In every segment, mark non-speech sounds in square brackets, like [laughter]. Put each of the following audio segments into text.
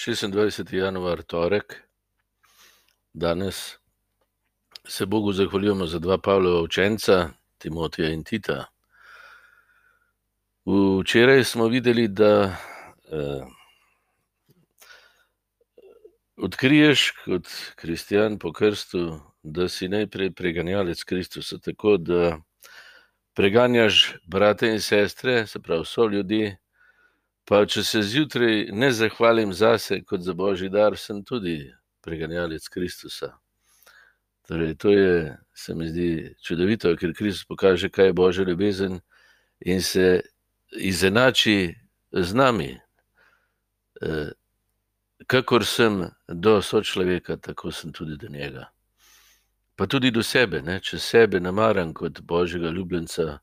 26. januar, torek, danes se Bogu zahvaljujemo za dva Pavlova učenca, Timotija in Tita. Včeraj smo videli, da eh, odkriješ kot kristjan po krstu, da si najprej preganjalec Kristusa, tako da preganjaš brate in sestre, se pravi, so ljudje. Pa če se zjutraj ne zahvalim zase kot za božji dar, sem tudi preganjalec Kristusa. Torej, to je, se mi zdi čudovito, ker Kristus pokaže, kaj je božja ljubezen in se izenači z nami. E, kakor sem do sočloveka, tako sem tudi do njega. Pa tudi do sebe, ne? če sebe namaram kot božjega ljubljenca,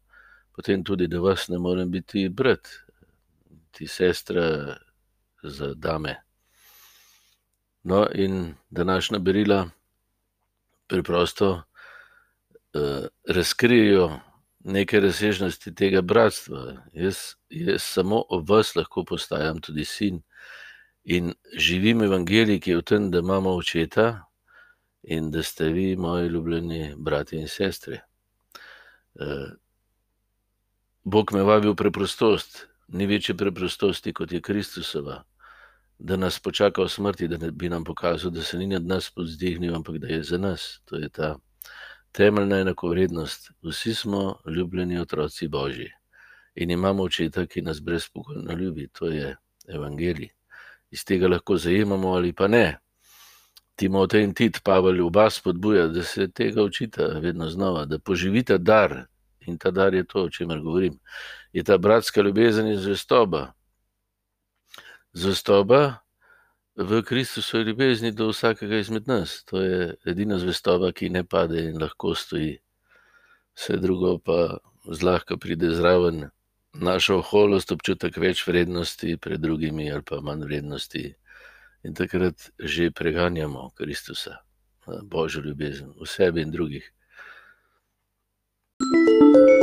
potem tudi do vas ne morem biti brat, ti sestra za dame. No, in današnja berila preprosto uh, razkrijejo neke razsežnosti tega bratstva. Jaz, jaz samo ob vas lahko postajam tudi sin in živim evangelij, ki je v tem, da imamo očeta in da ste vi, moji ljubljeni brati in sestre. Uh, Bog me vabi v preprostost, ni večje preprostosti kot je Kristusova, da nas počaka v smrti, da bi nam pokazal, da se ni nad nas povzdignil, ampak da je za nas. To je ta temeljna enakovrednost. Vsi smo ljubljeni otroci Božji in imamo očeta, ki nas brezpogojno ljubi. To je evangelij. Iz tega lahko zajemamo ali pa ne. Timotej in Tit, Pavel, oba spodbuja, da se tega učita vedno znova, da poživite dar, in ta dar je to, o čemer govorim. Je ta bratska ljubezen in zvestoba. Zvestoba v Kristusu je ljubezni do vsakega izmed nas. To je edina zvestoba, ki ne pade in lahko stoji. Vse drugo pa zlahka pride zraven. Naša oholost, občutek več vrednosti pred drugimi, ali pa manj vrednosti, in takrat že preganjamo Kristusa, Božjo ljubezen v sebi in drugih. Música [laughs]